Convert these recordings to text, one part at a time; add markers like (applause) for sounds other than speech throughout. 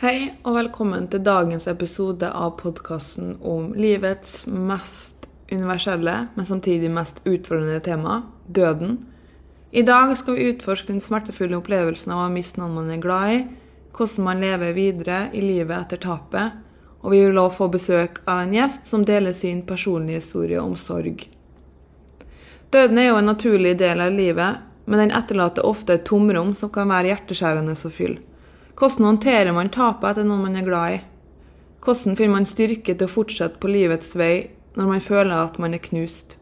Hei, og velkommen til dagens episode av podkasten om livets mest universelle, men samtidig mest utfordrende tema døden. I dag skal vi utforske den smertefulle opplevelsen av å miste noen man er glad i, hvordan man lever videre i livet etter tapet, og vi vil også få besøk av en gjest som deler sin personlige historie om sorg. Døden er jo en naturlig del av livet, men den etterlater ofte et tomrom som kan være hjerteskjærende å fylle. Hvordan håndterer man tapet etter noen man er glad i? Hvordan finner man styrke til å fortsette på livets vei når man føler at man er knust?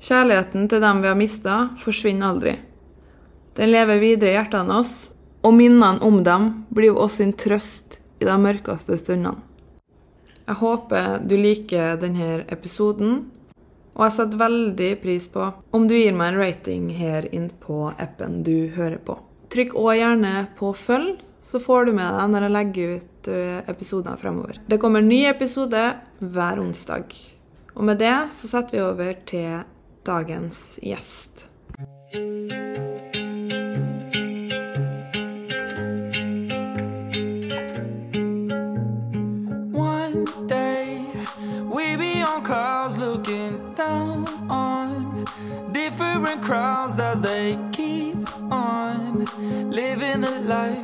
Kjærligheten til dem vi har mista, forsvinner aldri. Den lever videre i hjertene oss, og minnene om dem blir oss en trøst i de mørkeste stundene. Jeg håper du liker denne episoden, og jeg setter veldig pris på om du gir meg en rating her inne på appen du hører på. Trykk òg gjerne på følg, så får du med deg når jeg legger ut episoder fremover. Det kommer en ny episode hver onsdag. Og med det så setter vi over til dagens gjest. Different crowds as they keep on living the life.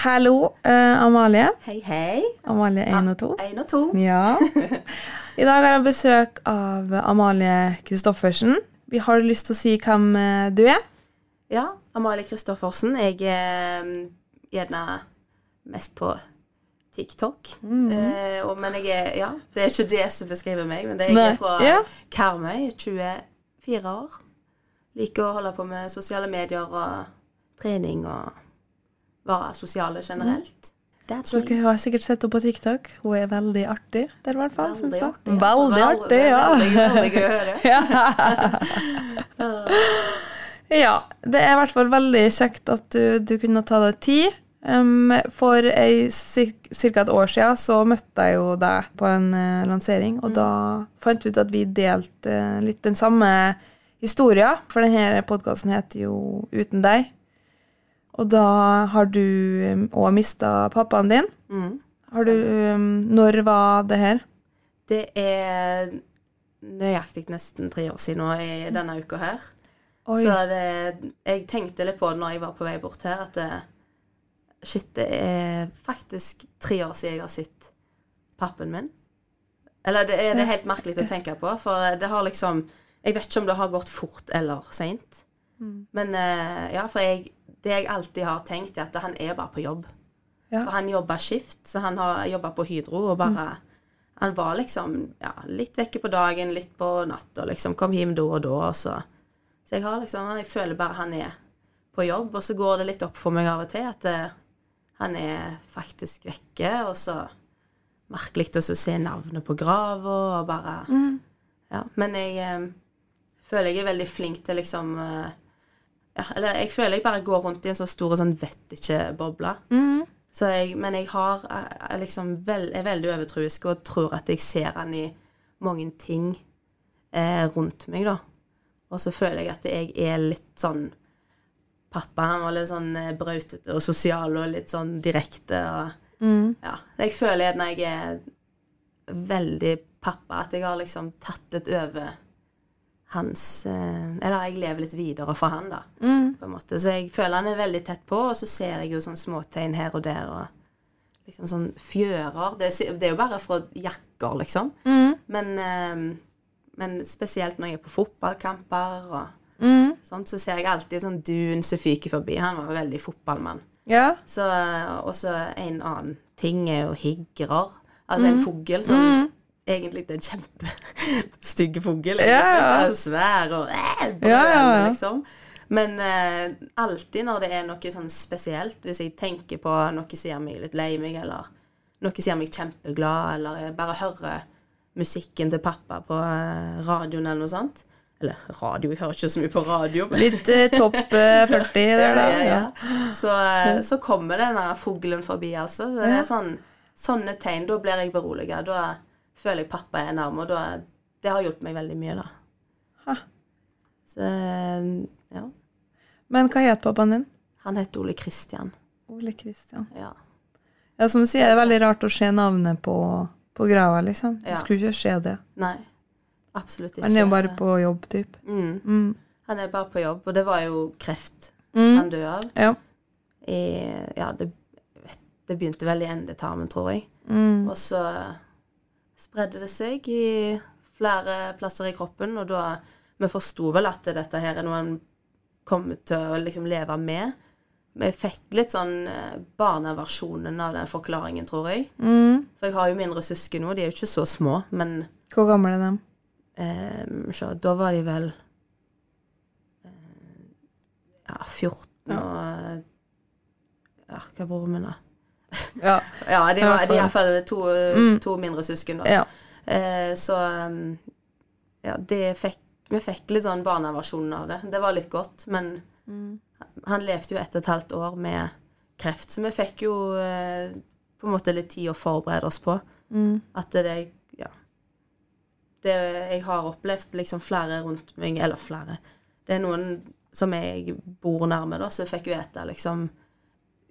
Hallo, uh, Amalie. Hei, hei. Amalie 1 og 2. 1 og 2. Ja. (laughs) I dag har jeg besøk av Amalie Kristoffersen. Vi har lyst til å si hvem eh, du er. Ja, Amalie Kristoffersen. Jeg er mm, gjerne mest på TikTok. Eh, og, men jeg er Ja, det er ikke det som beskriver meg, men det er, jeg er fra Ja. Karmøy, 24 år. Liker å holde på med sosiale medier og trening og være sosiale generelt. That's me. Dere har sikkert sett henne på TikTok. Hun er veldig artig der, i hvert fall. Veldig artig. ja. Veldig artig, (laughs) ja. Veldig, veldig gøy å høre. Ja, det er i hvert fall veldig kjekt at du, du kunne ta deg tid. Um, for ca. et år siden så møtte jeg jo deg på en uh, lansering, og da fant vi ut at vi delte uh, litt den samme historien, for denne podkasten heter jo Uten deg. Og da har du òg mista pappaen din. Mm. Har du um, Når var det her? Det er nøyaktig nesten tre år siden nå i denne uka her. Oi. Så det, jeg tenkte litt på det når jeg var på vei bort her, at det, shit, det er faktisk tre år siden jeg har sett pappen min. Eller det er, det er helt merkelig å tenke på, for det har liksom Jeg vet ikke om det har gått fort eller seint. Men eh, ja, for jeg, det jeg alltid har tenkt, er at han er bare på jobb. Ja. For han jobba skift, så han har jobba på Hydro og bare Han var liksom ja, litt vekke på dagen, litt på natta, liksom. Kom hjem da og da, og så Så jeg har liksom Jeg føler bare han er på jobb, og så går det litt opp for meg av og til at eh, han er faktisk vekke, og så Merkelig å se navnet på grava og bare Ja. Men jeg eh, føler jeg er veldig flink til liksom ja, Eller jeg føler jeg bare går rundt i en så stor sånn vet ikke-boble. Så men jeg har jeg, er liksom vel, er veldig overtruisk og tror at jeg ser han i mange ting eh, rundt meg, da. Og så føler jeg at jeg er litt sånn Pappa han var litt sånn eh, brautete og sosial og litt sånn direkte. og ja, Jeg føler når jeg er veldig pappa, at jeg har liksom tatt litt over hans eh, Eller jeg lever litt videre for han, da. Mm. På en måte. Så jeg føler han er veldig tett på, og så ser jeg jo sånne småtegn her og der. og liksom sånn fjører. Det, er- det er jo bare fra jakker, liksom. Mm. Men, eh, men spesielt når jeg er på fotballkamper og Mm. sånt, så ser jeg alltid sånn dun som fyker forbi. Han var veldig fotballmann. Ja. Så Og så en annen ting er jo higrer. Altså en fugl som egentlig er en kjempestygg fugl. Ja, ja. Svær og øh, brøl, Ja, ja, ja. liksom. Men eh, alltid når det er noe sånn spesielt, hvis jeg tenker på noe som gjør meg litt lei meg, eller noe som gjør meg kjempeglad, eller jeg bare hører musikken til pappa på eh, radioen eller noe sånt Eller radio, jeg hører ikke så mye på radio. Men Litt eh, topp eh, 40 (laughs) der, da. ja, Ja. Så, eh, så kommer denne fuglen forbi, altså. Så det er sånn, sånne tegn. Da blir jeg beroliget. Da føler jeg pappa er nærme, og da, det har hjulpet meg veldig mye, da. Ha. Så eh, ja. Men hva het pappaen din? Han heter Ole Kristian. Ole Kristian. Ja. Ja, som du sier, det er veldig rart å se navnet på, på grava, liksom. Det Ja. skulle ikke skje det. Nei, absolutt ikke. Han er jo bare på jobb, typ. mm. Mm. Han er bare på jobb, og det var jo kreft Mm. han døde av. Ja. I, ja, det, det begynte vel i endetarmen, tror jeg. Mm. Og så spredde det seg i flere plasser i kroppen, og da Vi forsto vel at dette her er noe en kommer til å liksom leve med. Vi fikk litt sånn eh, barneversjonen av den forklaringen, tror jeg. Mm. For jeg har jo mindre søsken nå, de er jo ikke så små, men Hvor gamle er de? eh, så, da var de vel eh, ja, 14 og Ja, hva bor med da? Ja. Ja, de I var hvert de er fall. to, Mm. to mindre søsken, da. ja. Eh, så um, ja, det fikk, vi fikk litt sånn barneversjonen av det. Det var litt godt, men han levde jo ett og et halvt år med kreft, så vi fikk jo eh, på en måte litt tid å forberede oss på. Mm. At det Ja. Det jeg har opplevd liksom flere rundt meg, eller flere Det er noen som jeg bor nærme, da, så jeg fikk vite liksom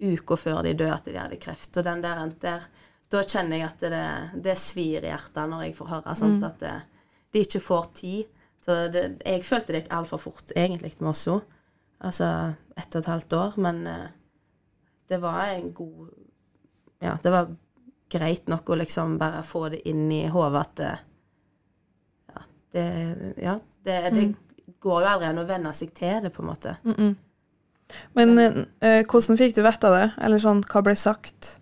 uka før de døde at de hadde kreft. Og den der, der Da kjenner jeg at det, det svir i hjertet når jeg får høre sånt, at det, de ikke får tid. Så det, jeg følte det gikk altfor fort, egentlig, med oss òg. Altså ett og et halvt år. Men eh, det var en god Ja, det var greit nok å liksom bare få det inn i hodet at det, Ja, det, ja, det, det går jo aldri an å venne seg til det, på en måte. Men eh, hvordan fikk du vite det? Eller sånn, hva ble sagt?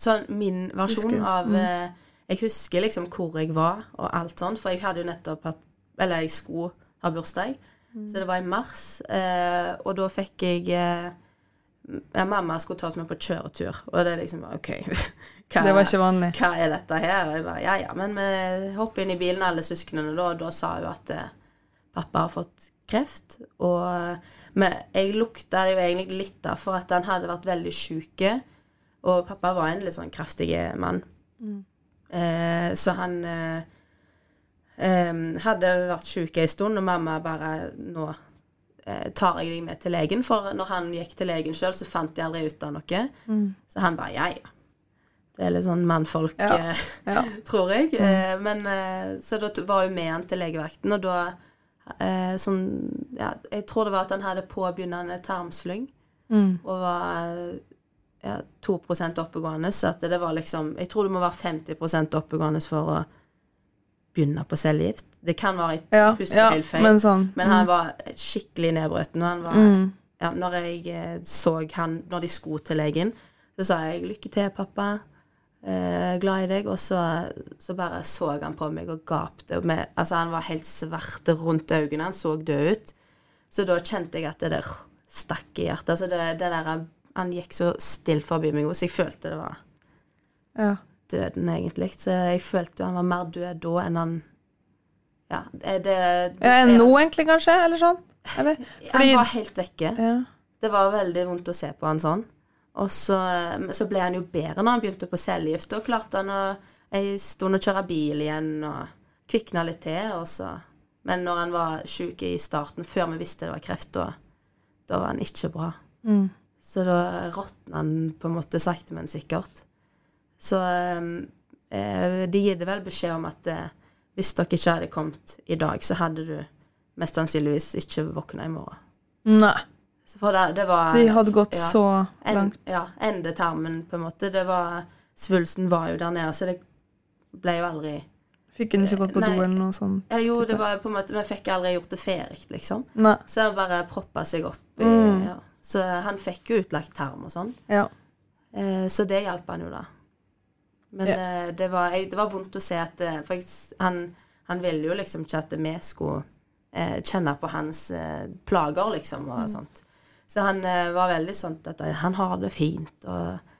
Sånn min versjon Husker. av eh, Jeg husker liksom hvor jeg var, og alt sånn, for jeg hadde jo nettopp hatt Eller jeg skulle ha bursdag, så det var i mars, eh, og da fikk jeg eh, ja, Mamma skulle ta oss med på kjøretur, og det liksom OK. (laughs) Hva, Det var ikke vanlig. hva er dette her? Og jeg bare, ja, ja, men vi hopper inn i bilen, alle søsknene, da, og da sa hun at eh, pappa har fått kreft. Og men jeg lukta det jo egentlig litt da, for at han hadde vært veldig sjuk. Og pappa var en litt sånn kraftig mann. Eh, så han eh, eh, hadde vært sjuk en stund, og mamma bare Nå eh, tar jeg deg med til legen. For når han gikk til legen sjøl, så fant de aldri ut av noe. Så han bare ja, ja. Det er litt sånn mannfolk, Ja. eh, Ja. (laughs) tror jeg. Eh, men Så da var hun med han til legevakten, og da eh, sånn Ja, jeg tror det var at han hadde påbegynnende tarmslyng Mm. og var ja, 2% oppegående. Så at det var liksom Jeg tror du må være 50% oppegående for å begynne på cellegift. Det kan være et Ja, husker ja, men sånn. Men han var skikkelig nedbrøten. Og han var Mm. ja, Når jeg eh, så han Når de skulle til legen, så sa jeg 'lykke til, pappa'. Eh, glad i deg. Og så, så bare så han på meg og gapte. Med, altså, han var helt svart rundt øynene. Han så død ut. Så da kjente jeg at det der stakk i hjertet. Altså det, det der, han gikk så stille forbi meg, så jeg følte det var Ja. døden, egentlig. Så jeg følte han var mer død da enn han Ja, det, det, det ja nå, egentlig, kanskje? Eller sånn? Eller? Fordi Han var helt vekke. ja. Det var veldig vondt å se på han sånn. Og så, så ble han jo bedre når han begynte på cellegift. Da klarte han å ei stund å kjøre bil igjen og kvikna litt til. Og så. Men når han var sjuk i starten, før vi visste det var kreft, da, da var han ikke bra. Mm. Så da råtna han på en måte sakte, men sikkert. Så eh, de gitt vel beskjed om at eh, hvis dere ikke hadde kommet i dag, så hadde du mest sannsynligvis ikke våkna i morgen. Nei. Det, det var De hadde gått ja, så en, langt. Ja, endetarmen, på en måte. Det var Svulsten var jo der nede, så det ble jo aldri Fikk han ikke gått på do eller noe sånt? ja, Jo, type? det var på en måte Vi fikk aldri gjort det ferdig, liksom. Nei. Så han bare proppa seg opp. I, Mm. ja. Så han fikk jo utlagt tarm og sånn. Ja. Eh, så det hjalp han jo, da. Men Ja. eh, det, var, jeg, det var vondt å se at eh, For jeg, han, han ville jo liksom ikke at vi skulle eh, kjenne på hans eh, plager, liksom, og sånt. Så han eh, var veldig sånn at eh, han har det fint og,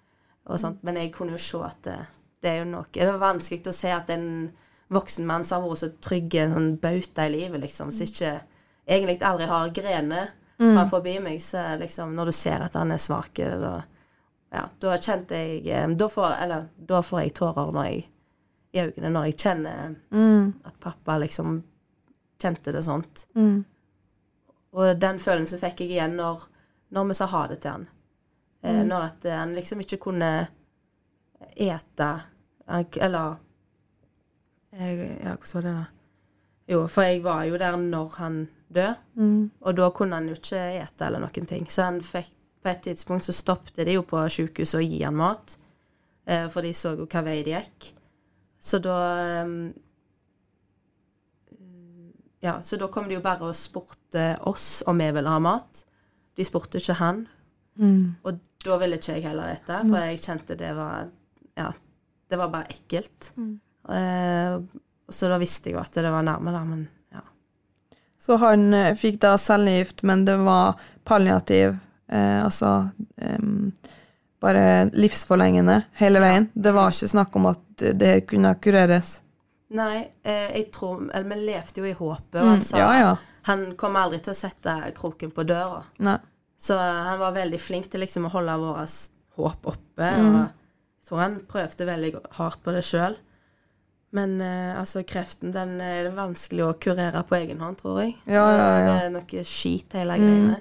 og sånt. Men jeg kunne jo se at det, det er jo noe Det var vanskelig å se at en voksen mann som har vært så trygg, en sånn bauta i livet, liksom, som ikke egentlig aldri har grener forbi meg, så liksom Når du ser at han er svak, da ja, da kjente jeg eh, Da får, eller, da får jeg tårer når jeg, i øynene når jeg kjenner Mm. at pappa liksom kjente det sånt. Mm. Og den følelsen fikk jeg igjen når, når vi sa ha det til han. Mm. når at eh, han liksom ikke kunne ete Eller jeg, Ja, hvordan var det, da? Jo, for jeg var jo der når han døde, Mm. og da kunne han jo ikke ete eller noen ting. Så han fikk På et tidspunkt så stoppet de jo på sykehuset å gi han mat, eh, for de så jo hva vei det gikk. Så da eh, Ja, så da kom de jo bare og spurte oss om vi ville ha mat. De spurte ikke han. Mm. Og da ville ikke jeg heller ete, for jeg kjente det var Ja, det var bare ekkelt. Eh, så da visste jeg jo at det var nærme, da, men ja. Så han eh, fikk da cellegift, men det var palliativ, eh, altså bare livsforlengende hele veien. Det var ikke snakk om at det kunne kureres. Nei, eh, jeg tror Eller vi levde jo i håpet, og han Mm, sa ja, ja. han kommer aldri til å sette kroken på døra. Nei. Så han var veldig flink til liksom å holde våre håp oppe, Mm. og jeg tror han prøvde veldig hardt på det sjøl. Men eh, altså, kreften den er det vanskelig å kurere på egen hånd, tror jeg. Ja, ja, ja. Det er noe skit, hele greiene.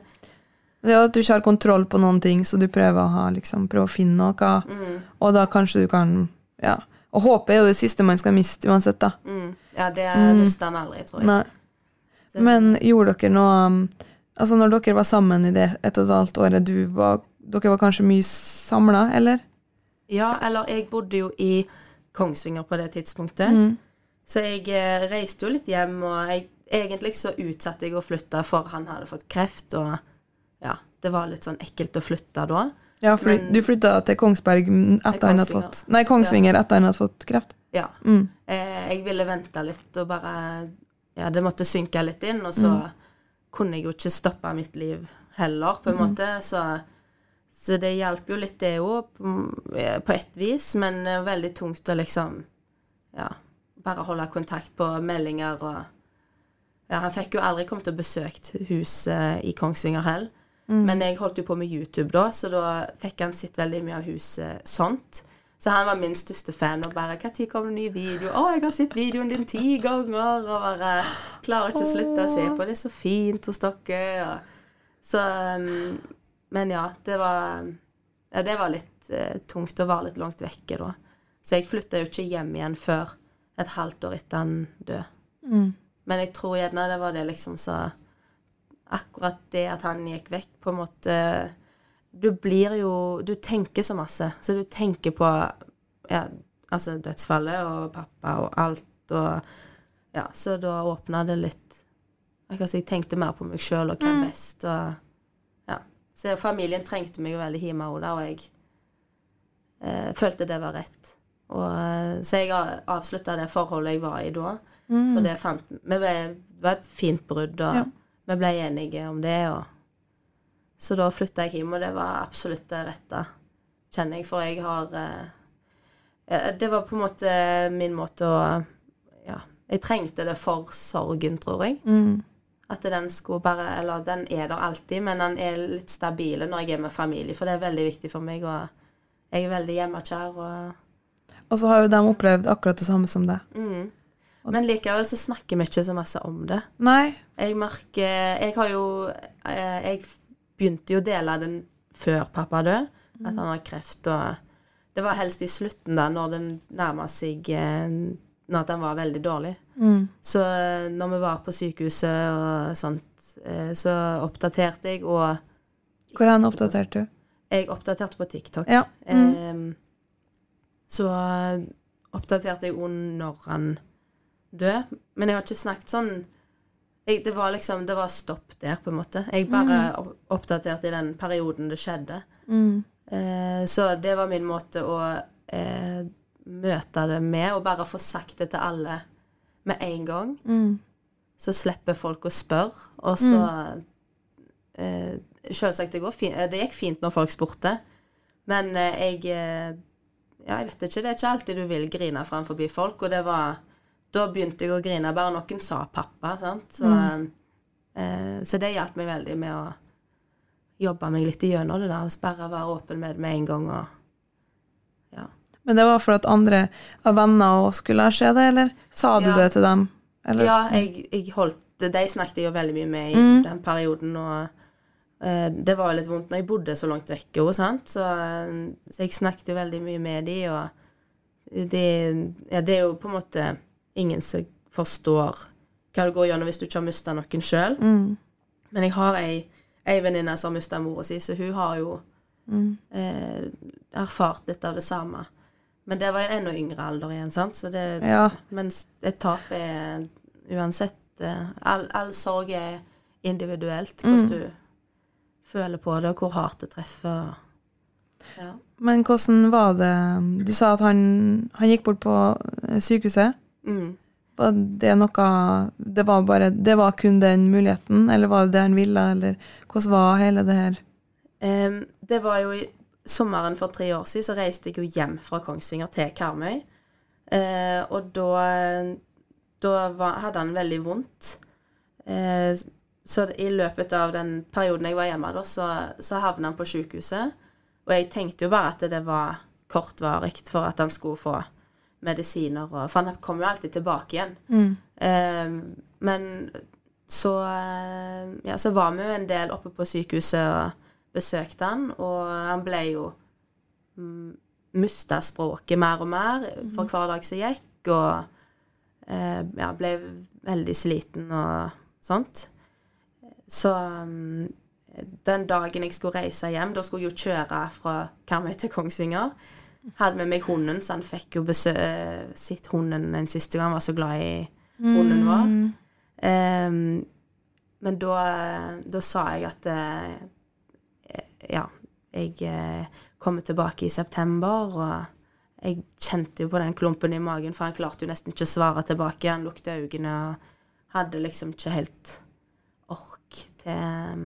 Det er at du ikke har kontroll på noen ting, så du prøver å, ha, liksom, prøver å finne noe, Mm. og da kanskje du kan Ja. Og håpet er jo det siste man skal miste uansett, da. Mm. Ja, det Mm. mister han aldri, tror jeg. Nei. Men gjorde dere noe um, Altså, når dere var sammen i det et og et halvt året, du var Dere var kanskje mye samla, eller? Ja, eller jeg bodde jo i Kongsvinger på det tidspunktet. Mm. Så jeg eh, reiste jo litt hjem, og jeg, egentlig så utsatte jeg å flytte, for han hadde fått kreft, og ja, det var litt sånn ekkelt å flytte da. Ja, for Men- du flytta til Kongsberg etter han hadde fått Nei, Kongsvinger etter han hadde fått kreft. Ja. Mm. Eh, jeg ville vente litt og bare Ja, det måtte synke litt inn, og så kunne jeg jo ikke stoppe mitt liv heller, på en måte, så så det hjalp jo litt, det òg, på, på et vis, men eh, veldig tungt å liksom Ja, bare holde kontakt på meldinger og Ja, han fikk jo aldri kommet og besøkt huset i Kongsvinger heller. Men jeg holdt jo på med YouTube da, så da fikk han sett veldig mye av huset sånt. Så han var min største fan, og bare 'Når kommer det ny video?' 'Å, jeg har sett videoen din ti ganger', og bare klarer ikke å slutte å se på. 'Det er så fint hos dere', og Så um, Men ja, det var Ja, det var litt eh, tungt å være litt langt vekke da. Så jeg flytta jo ikke hjem igjen før et halvt år etter han døde. Men jeg tror gjerne det var det liksom så Akkurat det at han gikk vekk, på en måte Du blir jo Du tenker så masse. Så du tenker på ja, altså dødsfallet og pappa og alt og Ja, så da åpna det litt Jeg si jeg tenkte mer på meg sjøl og hva er best og Ja. Så familien trengte meg jo veldig hjemme òg og jeg eh, følte det var rett. Og, eh, så jeg avslutta det forholdet jeg var i da. Og det fant vi ble, Det var et fint brudd, og Ja. vi ble enige om det. Og, så da flytta jeg hjem, og det var absolutt det rette, kjenner jeg. For jeg har eh, eh, Det var på en måte min måte å Ja. Jeg trengte det for sorgen, tror jeg. Mm. At den skulle bare Eller den er der alltid, men den er litt stabil når jeg er med familie, for det er veldig viktig for meg. Og jeg er veldig hjemmekjær. Og, Og så har jo de opplevd akkurat det samme som deg. mm. Men likevel så snakker vi ikke så masse om det. Nei. Jeg merker Jeg har jo eh, Jeg begynte jo å dele den før pappa døde, at han har kreft, og det var helst i slutten, da, når den nærma seg Når uten at han var veldig dårlig. Mm. Så eh, når vi var på sykehuset og sånt, eh, så oppdaterte jeg, og Hvordan oppdaterte du? jeg oppdaterte på TikTok. Ja. Mm. Så eh, oppdaterte jeg òg når han døde. Men jeg har ikke snakket sånn jeg, Det var liksom Det var stopp der, på en måte. Jeg bare mm. oppdaterte i den perioden det skjedde. Mm. Eh, så det var min måte å eh, møte det med, og bare få sagt det til alle med en gang. Mm. Så slipper folk å spørre, og så eh, Selvsagt, det, eh, det gikk fint når folk spurte, men eh, jeg eh, Ja, jeg vet ikke, det er ikke alltid du vil grine framfor folk, og det var Da begynte jeg å grine, bare noen sa pappa, sant. Så, eh, så det hjalp meg veldig med å jobbe meg litt igjennom det der, og bare være åpen med det med en gang og Ja. Men det var for at andre av venner òg skulle se det, eller sa du Ja. det til dem? Eller? Ja, jeg, jeg holdt. De snakket jeg jo veldig mye med i Mm. den perioden, og eh, det var litt vondt når jeg bodde så langt vekke òg, sant, så, eh, så jeg snakket jo veldig mye med de, og det, ja, det er jo på en måte ingen som forstår hva det går gjennom hvis du ikke har mista noen sjøl. Mm. Men jeg har ei, ei venninne som har mista mora si, så hun har jo Mm. eh, erfart litt av det samme. Men det var en enda yngre alder igjen, sant. Så det, Ja. Mens et tap er uansett eh, all, all sorg er individuelt. Hvordan du føler på det, og hvor hardt det treffer. Ja. Men hvordan var det Du sa at han, han gikk bort på eh, sykehuset. Mm. Det noe Det var bare Det var kun den muligheten, eller var det det han ville, eller hvordan var hele det her? Um, det var jo i sommeren for tre år siden, så reiste jeg jo hjem fra Kongsvinger til Karmøy. Uh, og da, da var, hadde han veldig vondt. Uh, så i løpet av den perioden jeg var hjemme, da, så, så havna han på sykehuset. Og jeg tenkte jo bare at det var kortvarig for at han skulle få medisiner. Og, for han kommer jo alltid tilbake igjen. Eh, men så, eh, ja, så var vi jo en del oppe på sykehuset og besøkte han, og han ble jo mm, Mista språket mer og mer for hver dag som gikk, og uh, ja, ble veldig sliten og sånt. Så um, den dagen jeg skulle reise hjem, da skulle jeg jo kjøre fra Karmøy til Kongsvinger. Hadde med meg hunden, så han fikk jo besøk, sitt hunden en siste gang. Han var så glad i hunden vår. Um, men da, da sa jeg at eh, ja, jeg eh, kommer tilbake i september, og jeg kjente jo på den klumpen i magen, for han klarte jo nesten ikke å svare tilbake. Han lukte øynene og hadde liksom ikke helt ork til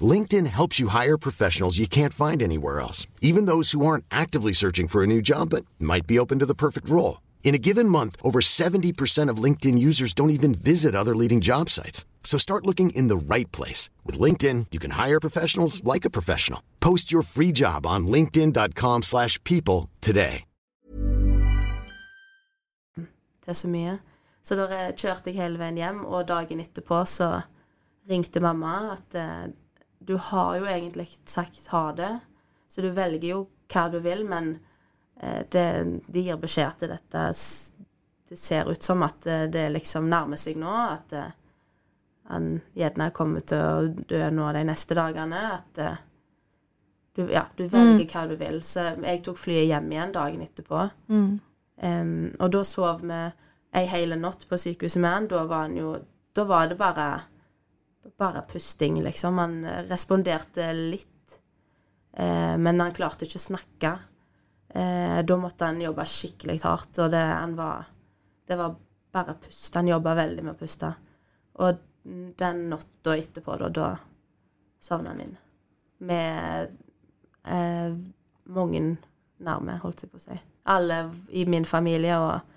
LinkedIn helps you hire professionals you can't find anywhere else, even those who aren't actively searching for a new job but might be open to the perfect role. In a given month, over 70% of LinkedIn users don't even visit other leading job sites. So start looking in the right place. With LinkedIn, you can hire professionals like a professional. Post your free job on linkedin.com/people slash people today. til så mye. Så da kjørte jeg hele veien hjem, og dagen etterpå så ringte mamma at eh, du har jo egentlig sagt ha det, så du velger jo hva du vil, men eh, det, de gir beskjed til dette Det ser ut som at eh, det liksom nærmer seg nå, at eh, han gjerne kommer til å dø nå de neste dagene. At eh, du, ja, du velger hva du vil. Så jeg tok flyet hjem igjen dagen etterpå. Em, og da sov vi ei hele natt på sykehuset med han. Da var han jo Da var det bare bare pusting, liksom. Han eh, responderte litt, eh, men han klarte ikke å snakke. Eh, da måtte han jobbe skikkelig hardt, og det, var, det var bare pust. Han jobba veldig med å puste. Og den natta etterpå, da, da sovna han inn. Med eh, mange nærme, holdt jeg på å si. Alle i min familie og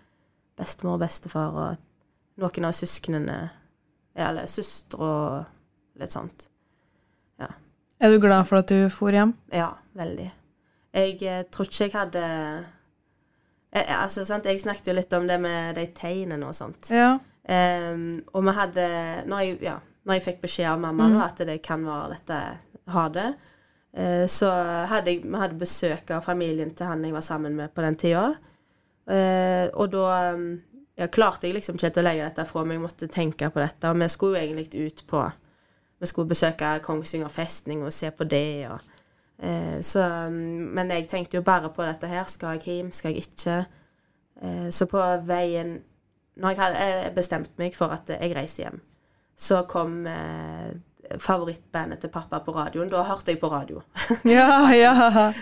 bestemor og bestefar og noen av søsknene Eller søstre og litt sånt. Er du glad for at du for hjem? Ja, veldig. Jeg eh, tror ikke jeg hadde eh, eh, Altså, sant, jeg snakket jo litt om det med de tegnene og sånt. Ja. Um, og vi hadde når jeg, ja, når jeg fikk beskjed av mamma mm. at det kan være dette ha det, uh, så hadde jeg, vi hadde besøk av familien til han jeg var sammen med på den tida. Uh, og da um, ja, klarte jeg liksom ikke å legge dette fra meg, jeg måtte tenke på dette. Og vi skulle jo egentlig ut på Vi skulle besøke Kongsvinger festning og se på det. Og, eh, så, men jeg tenkte jo bare på dette her. Skal jeg hjem? Skal jeg ikke? Eh, så på veien Når jeg hadde eh, bestemt meg for at jeg reiser hjem, så kom eh, favorittbandet til pappa på radioen. Da hørte jeg på radio. (laughs) Ja, ja.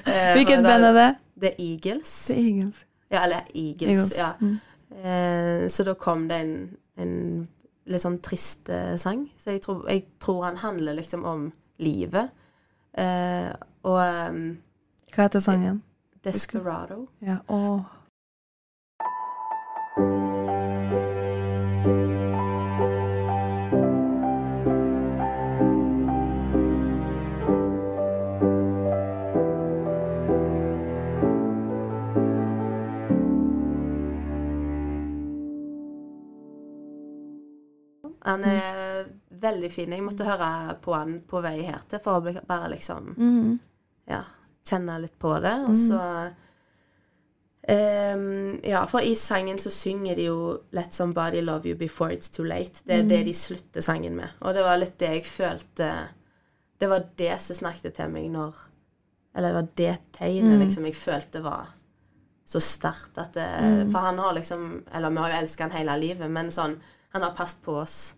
Eh, Hvilket band er det? The Eagles. The Eagles. Ja, eller Eagles. Eagles, Ja. mm. Eh, så da kom det en, en litt sånn trist eh, sang. Så jeg tror, jeg tror han handler liksom om livet. Eh, og um, Hva heter sangen? Desperado. Ja, åh. Han er veldig fin. Jeg måtte høre på han på vei her til for å bare liksom mm. ja, kjenne litt på det. Og så um, Ja, for i sangen så synger de jo 'Let somebody love you before it's too late'. Det er det de slutter sangen med. Og det var litt det jeg følte Det var det som snakket til meg når Eller det var det tegnet liksom jeg følte var så sterkt at det, For han har liksom Eller vi har jo elska han hele livet, men sånn Han har passet på oss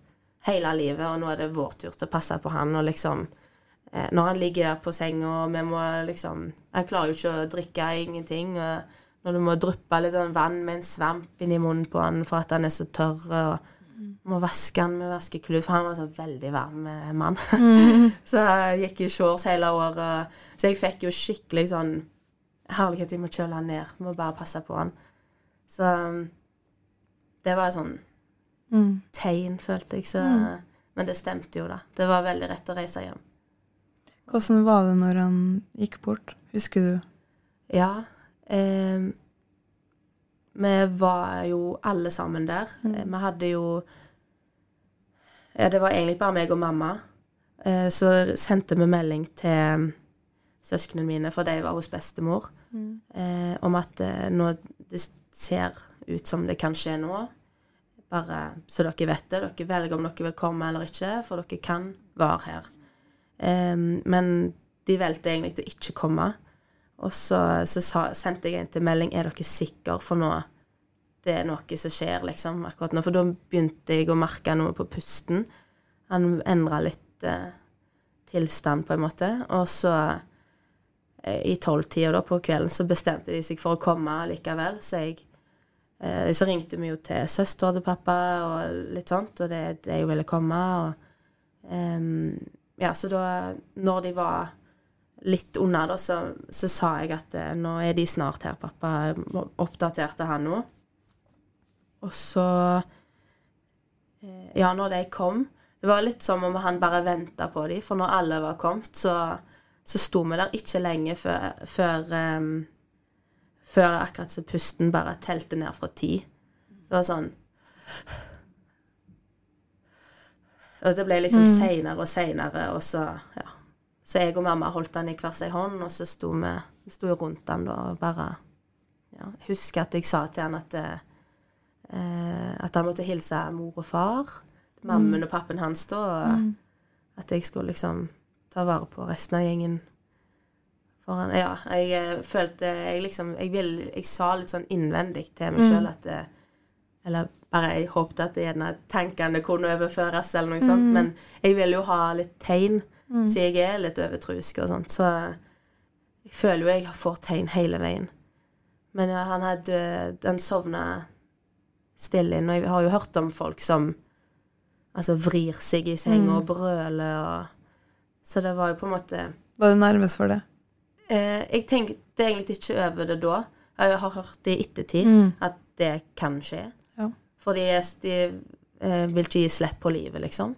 hele livet, og nå er det vår tur til å passe på han, og liksom eh, Når han ligger der på senga, og vi må liksom Han klarer jo ikke å drikke ingenting, og når du må dryppe litt sånn vann med en svamp inni munnen på han for at han er så tørr, og må vaske han med vaskeklut, for han var en veldig varm mann. (laughs) mann. så jeg gikk i shorts hele året, så jeg fikk jo skikkelig sånn Herlighet, jeg må kjøle han ned. Jeg må bare passe på han. Så um, det var sånn Mm. tegn, følte jeg. Så, Men det stemte jo, da. Det var veldig rett å reise hjem. Hvordan var det når han gikk bort? Husker du? Ja. Eh, vi var jo alle sammen der. Eh, Vi hadde jo Ja, det var egentlig bare meg og mamma. Eh, så sendte vi melding til søsknene mine, for de var hos bestemor, eh, om at eh, nå det ser ut som det kan skje nå. Bare så dere vet det. Dere velger om dere vil komme eller ikke, for dere kan være her. Um, men de valgte egentlig å ikke komme. Og så, så sa, sendte jeg en til melding Er dere sikre, for nå det er noe som skjer liksom akkurat nå. For da begynte jeg å merke noe på pusten. Han endra litt eh, tilstand, på en måte. Og så, eh, i tolvtida da på kvelden, så bestemte de seg for å komme likevel. Så jeg eh, Så ringte vi jo til søster til pappa og litt sånt, og det, det jeg ville komme. Og ehm, ja, så da, når de var litt unna, da, så, så sa jeg at eh, nå er de snart her, pappa. Oppdaterte han nå. Og så eh, Ja, når de kom Det var litt som om han bare venta på dem, for når alle var kommet, så, så sto vi der ikke lenge før, før ehm, før akkurat så pusten bare telte ned fra ti. Det var sånn. Og det ble liksom seinere og seinere, og så ja. Så jeg og mamma holdt den i hver sin hånd, og så sto vi, vi sto rundt den da og bare ja, husker at jeg sa til han at eh, at han måtte hilse mor og far, mammen og pappen hans da, og at jeg skulle liksom ta vare på resten av gjengen foran Ja, jeg eh, følte Jeg liksom Jeg, vil, jeg sa litt sånn innvendig til meg sjøl at det, Eller bare jeg håpte at det gjerne tankene kunne overføres, eller noe sånt. Men jeg vil jo ha litt tegn, siden jeg er litt overtrusk og sånt. Så jeg føler jo jeg får tegn hele veien. Men ja, han hadde Den sovna stille inn. Og jeg har jo hørt om folk som altså vrir seg i senga og brøler og Så det var jo på en måte Var du nervøs for det? Eh, jeg tenkte egentlig ikke over det da. Jeg har hørt det i ettertid, Mm. at det kan skje. Ja. Fordi de, eh, vil ikke gi slipp på livet, liksom.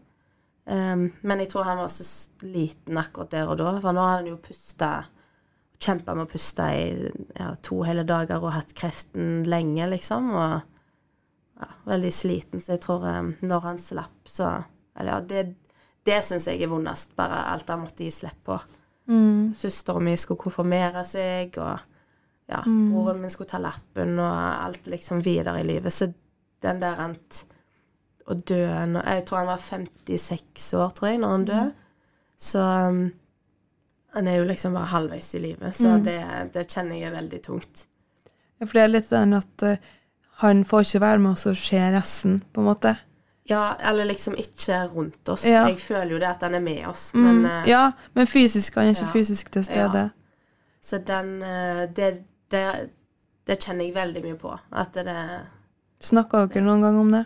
Um, men jeg tror han var så sliten akkurat der og da, for nå har han jo pusta Kjempa med å puste i ja, to hele dager og hatt kreften lenge, liksom. Og ja, veldig sliten, så jeg tror um, når han slapp, så Eller ja, det, det syns jeg er vondest. Bare alt han måtte gi slipp på. Mm. Søstera mi skulle konfirmere seg, og ja, broren min skulle ta lappen, og alt liksom videre i livet. Så den der rent å dø Jeg tror han var 56 år, tror jeg, når han døde. Så um, han er jo liksom bare halvveis i livet, så det, det kjenner jeg er veldig tungt. Ja, for det er litt sånn at uh, han får ikke være med oss og se resten, på en måte. Ja, eller liksom ikke rundt oss. Ja. Jeg føler jo det at han er med oss, men Mm. ja, men fysisk han er ikke ja. fysisk til stede. Så den eh, det, det, det kjenner jeg veldig mye på. At det Snakka dere noen gang om det?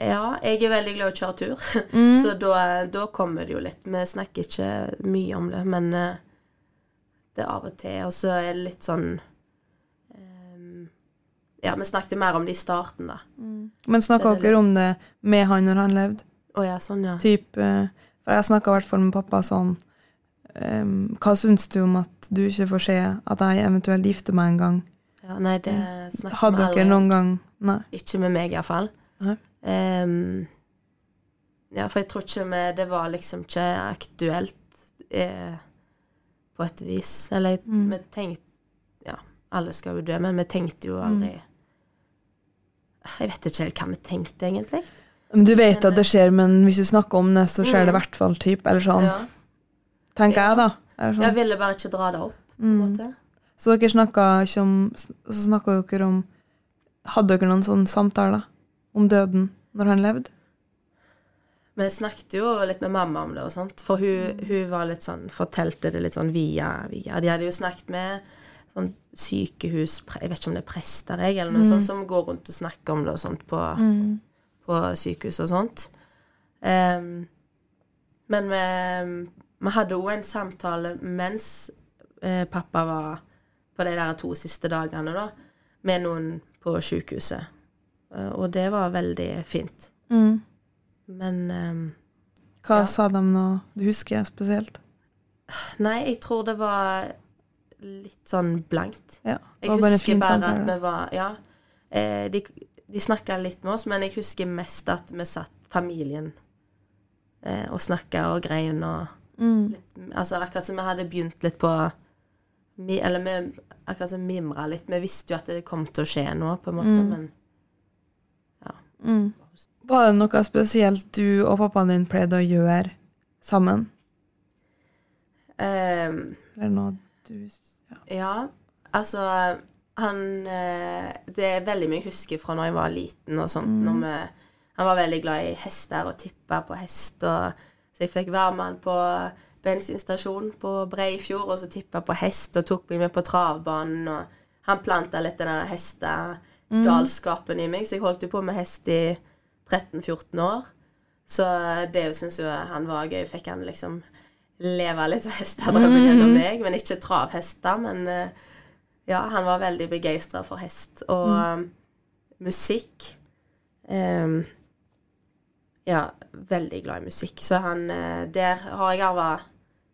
Ja, jeg er veldig glad i å kjøre tur, Mm. (laughs) så da, da kommer det jo litt. Vi snakker ikke mye om det, men eh, det er av og til. Og så er det litt sånn Ja, vi snakket mer om det i starten, da. Men snakka er dere om det med han når han levde? Å ja, sånn, ja. Typ, eh, for jeg snakka i hvert fall med pappa sånn um, Hva syns du om at du ikke får se at jeg eventuelt gifter meg en gang? ja nei, det snakker vi Hadde dere noen gang Nei. Ikke med meg, iallfall. Um, ja, for jeg tror ikke vi Det var liksom ikke aktuelt eh, på et vis. Eller Mm. vi tenkte Ja, alle skal jo dø, men vi tenkte jo aldri Mm. Jeg vet ikke helt hva vi tenkte, egentlig. Men Du vet at det skjer, men hvis du snakker om det, så skjer det i Mm. hvert fall, type, eller sånn. Ja. Tenker jeg, da. Eller sånn. Jeg ville bare ikke dra det opp, på en Mm. måte. Så dere snakka ikke om Så snakka dere om Hadde dere noen sånne samtaler om døden når han levde? Vi snakket jo litt med mamma om det og sånt, for hun, hun var litt sånn Fortalte det litt sånn via via. De hadde jo snakket med sånn sykehus Jeg vet ikke om det er prester, jeg, eller noe sånt, som går rundt og snakker om det og sånt på, på sykehus og sånt. Um, men vi, vi hadde òg en samtale mens eh, pappa var på de der to siste dagene, da, med noen på sykehuset. Eh, og det var veldig fint. Mm. Men um, Hva Ja. sa de nå? Du husker spesielt? Nei, jeg tror det var litt sånn blankt. Ja. Jeg husker bare bare at vi var Ja. Eh, de de snakka litt med oss, men jeg husker mest at vi satt familien eh, og snakka og grein og Mm. litt, Altså akkurat som vi hadde begynt litt på mi, Eller vi akkurat som mimra litt. Vi visste jo at det kom til å skje noe, på en måte, men Mm. Var det noe spesielt du og pappaen din pleide å gjøre sammen? Um, Eller noe du ja. Altså han eh, Det er veldig mye jeg husker fra når jeg var liten og sånt. Når vi, han var veldig glad i hester og tippa på hest. Og, så jeg fikk være med han på bensinstasjonen på Breifjord og så tippa på hest og tok meg med på travbanen. Og han planta litt den hestegalskapen mm. i meg, så jeg holdt jo på med hest i 13-14 år. Så det syns jo han var gøy. Fikk han liksom leve litt som hestedrømmen gjennom meg. Men ikke travhester, men eh, ja, han var veldig begeistra for hest. Og um, musikk um, Ja, veldig glad i musikk. Så han eh, Der har jeg arva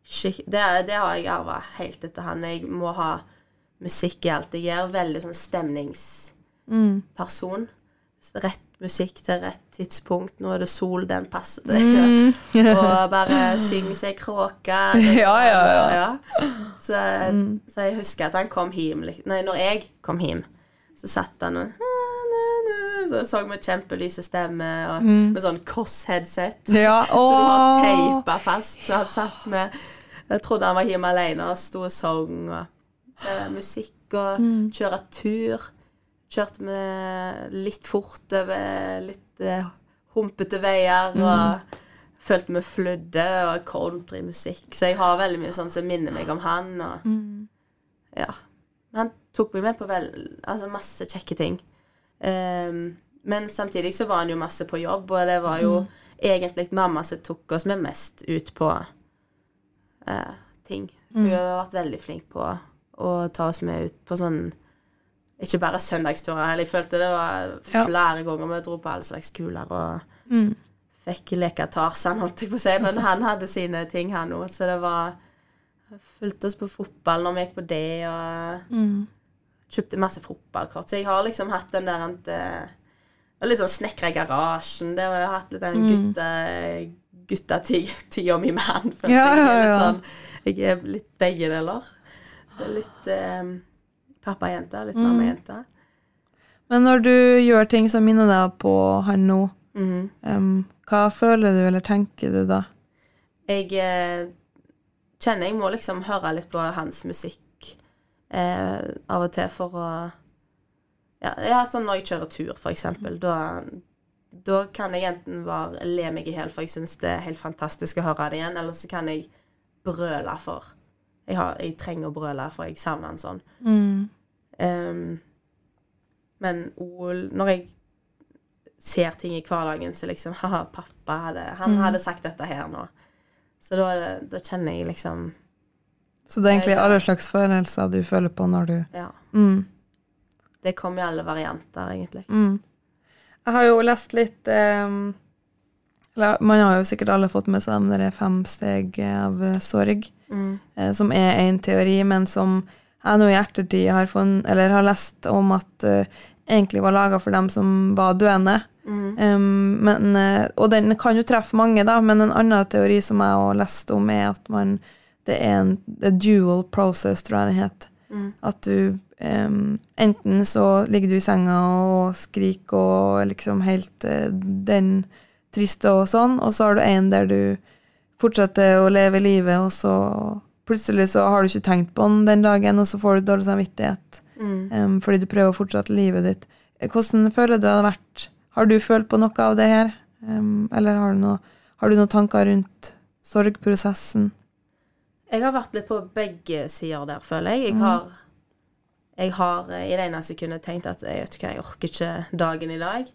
det, det har jeg arva helt etter han. Jeg må ha musikk i alt jeg gjør. Veldig sånn stemningsperson. Rett musikk til rett tidspunkt. Nå er det sol, den passer til. (laughs) og bare synge seg kråke. (laughs) Ja, ja, ja. Så, så jeg husker at han kom hjem Nei, når jeg kom hjem, så satt han og Så så vi kjempelyse stemmer og med sånn Koss-headset. (laughs) Ja, Så du var teipa fast. Så han satt med Jeg trodde han var hjemme alene og sto og sang. Og så musikk og kjøre tur. Kjørte vi litt fort over litt uh, humpete veier. Og følte vi flødde, og countrymusikk. Så jeg har veldig mye sånn som minner meg om han. Og, ja. Han tok meg med på vel, altså masse kjekke ting. Um, men samtidig så var han jo masse på jobb, og det var jo egentlig mamma som tok oss med mest ut på uh, ting. Hun har vært veldig flink på å ta oss med ut på sånn Ikke bare søndagsturer heller. Jeg følte det var flere ganger vi dro på alle slags skoler og Mm. fikk leke Tarzan, holdt jeg på å si. Men han hadde sine ting, han òg. Så det var Fulgte oss på fotball når vi gikk på det, og Mm. kjøpte masse fotballkort. Så jeg har liksom hatt den der at, eh, Litt sånn snekra i garasjen. Det har jeg hatt litt den gutte, gutta guttatida mi med han. Ja. Jeg ja, ja. sånn Jeg er litt begge deler. Det er litt eh, pappajente, litt mammajente. Men når du gjør ting som minner deg på han nå, mm. um, hva føler du eller tenker du da? Jeg eh, kjenner jeg må liksom høre litt på hans musikk eh, av og til for å ja, ja, sånn når jeg kjører tur, for eksempel. Da, da kan jeg enten bare le meg i hjel, for jeg syns det er helt fantastisk å høre det igjen, eller så kan jeg brøle for Jeg, har, jeg trenger å brøle, for jeg savner han sånn. Mm. Em, men Ol, når jeg ser ting i hverdagen, så liksom (laughs) Haha, pappa hadde Han hadde sagt dette her nå. Så da, da kjenner jeg liksom Så det er egentlig alle slags følelser du føler på når du Ja. mm. Det kommer i alle varianter, egentlig. Mm. Jeg har jo lest litt um, eller, Man har jo sikkert alle fått med seg de fem steg av eh, sorg, Mm. eh, som er en teori, men som jeg nå i ettertid har, eller har lest om at uh, egentlig var laga for dem som var døende. Mm. Um, men, uh, og den kan jo treffe mange, da, men en annen teori som jeg har lest om, er at man det er en dual process, tror jeg det het. Mm. At du um, Enten så ligger du i senga og skriker og liksom helt uh, den triste og sånn, og så har du en der du fortsetter å leve livet, og så plutselig så har du ikke tenkt på den den dagen, og så får du dårlig samvittighet Mm. um, fordi du prøver å fortsette livet ditt. Hvordan føler du det har vært? Har du følt på noe av det her? Um, eller har du, noe, har du noen tanker rundt sorgprosessen? Jeg har vært litt på begge sider der, føler jeg. Jeg har, jeg har eh, i det ene sekundet tenkt at jeg vet ikke jeg orker ikke dagen i dag.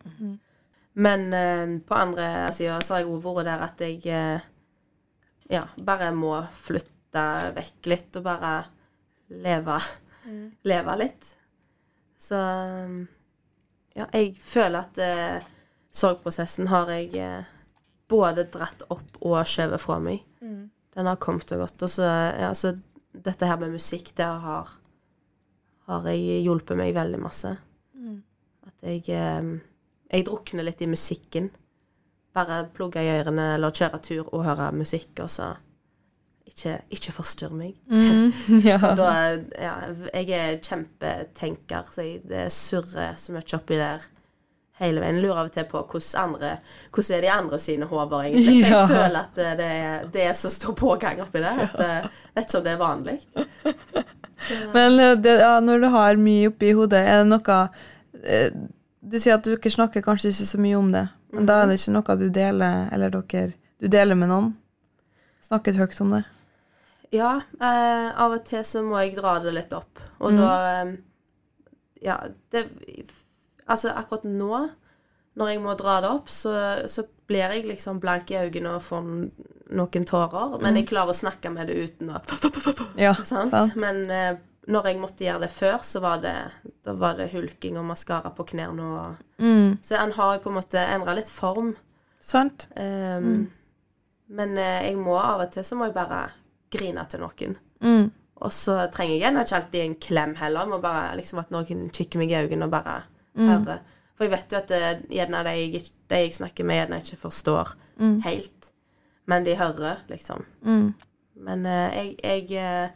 Men uh, på andre sida så har jeg vært der at jeg uh, ja, bare må flytte vekk litt og bare leve, leve litt. Så ja, jeg føler at eh, sorgprosessen har jeg eh, både dratt opp og skjøvet fra meg. Den har kommet og gått. Og så, ja, så dette her med musikk, det har, har jeg hjulpet meg veldig masse. At jeg eh, Jeg drukner litt i musikken. Bare plugge i ørene eller kjøre tur og høre musikk, og så ikke, ikke forstyrr meg. (laughs) ja. Da, ja, jeg er kjempetenker, så jeg, det surrer så mye oppi der hele veien. Lurer av og til på hvordan, andre, hvordan er de andre sine hoder, egentlig. (laughs) Ja. Jeg føler at det, det, er, det er så stor pågang oppi der. At, eh, vet ikke om det er vanlig. Men eh, det, ja, når du har mye oppi hodet, er det noe eh, Du sier at du ikke snakker kanskje ikke så mye om det, men da er det ikke noe du deler, eller dere Du deler med noen? Snakket høyt om det? Ja, eh, av og til så må jeg dra det litt opp. Og da eh, Ja, det Altså, akkurat nå, når jeg må dra det opp, så, så blir jeg liksom blank i øynene og får noen tårer. Men jeg klarer å snakke med det uten å Ja, (laughs) sant? sant? Men eh, når jeg måtte gjøre det før, så var det, da var det hulking og maskara på knærne. Og, Mm, så han har jo på en måte endra litt form. sant? Um, Men eh, jeg må av og til så må jeg bare grine til noen. Mm, Og så trenger jeg gjerne ikke alltid en klem heller. Jeg må bare liksom at noen kikker meg i øynene og bare Mm. hører. For jeg vet jo at det, gjerne de jeg, de jeg snakker med, gjerne ikke forstår helt. Men de hører, liksom. mm, Men eh, jeg, jeg eh,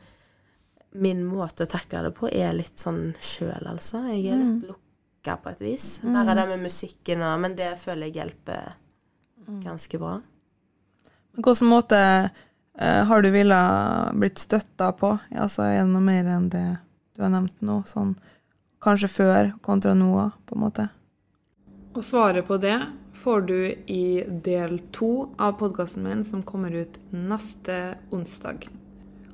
Min måte å takle det på er litt sånn sjøl, altså. Jeg er litt lukka på et vis. Bare det med musikken og Men det føler jeg hjelper ganske bra. Hvilken måte eh, har du villet blitt støtta på? Altså, er det noe mer enn det du har nevnt nå? Sånn, kanskje før kontra nå, på en måte? Og svaret på det får du i del to av podkasten min, som kommer ut neste onsdag.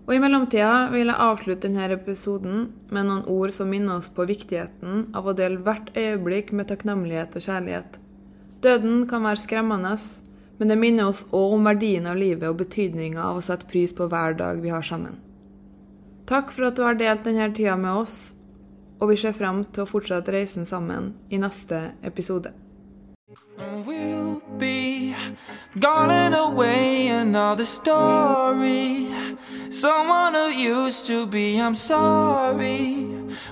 Og i mellomtida vil jeg avslutte denne episoden med noen ord som minner oss på viktigheten av å dele hvert øyeblikk med takknemlighet og kjærlighet. Døden kan være skremmende, men det minner oss òg om verdien av livet og betydninga av å sette pris på hver dag vi har sammen. Takk for at du har delt denne tida med oss, og vi ser frem til å fortsette reisen sammen i neste episode. And we'll be gone away another story. Someone who used to be, I'm sorry,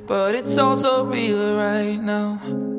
but it's all so real right now.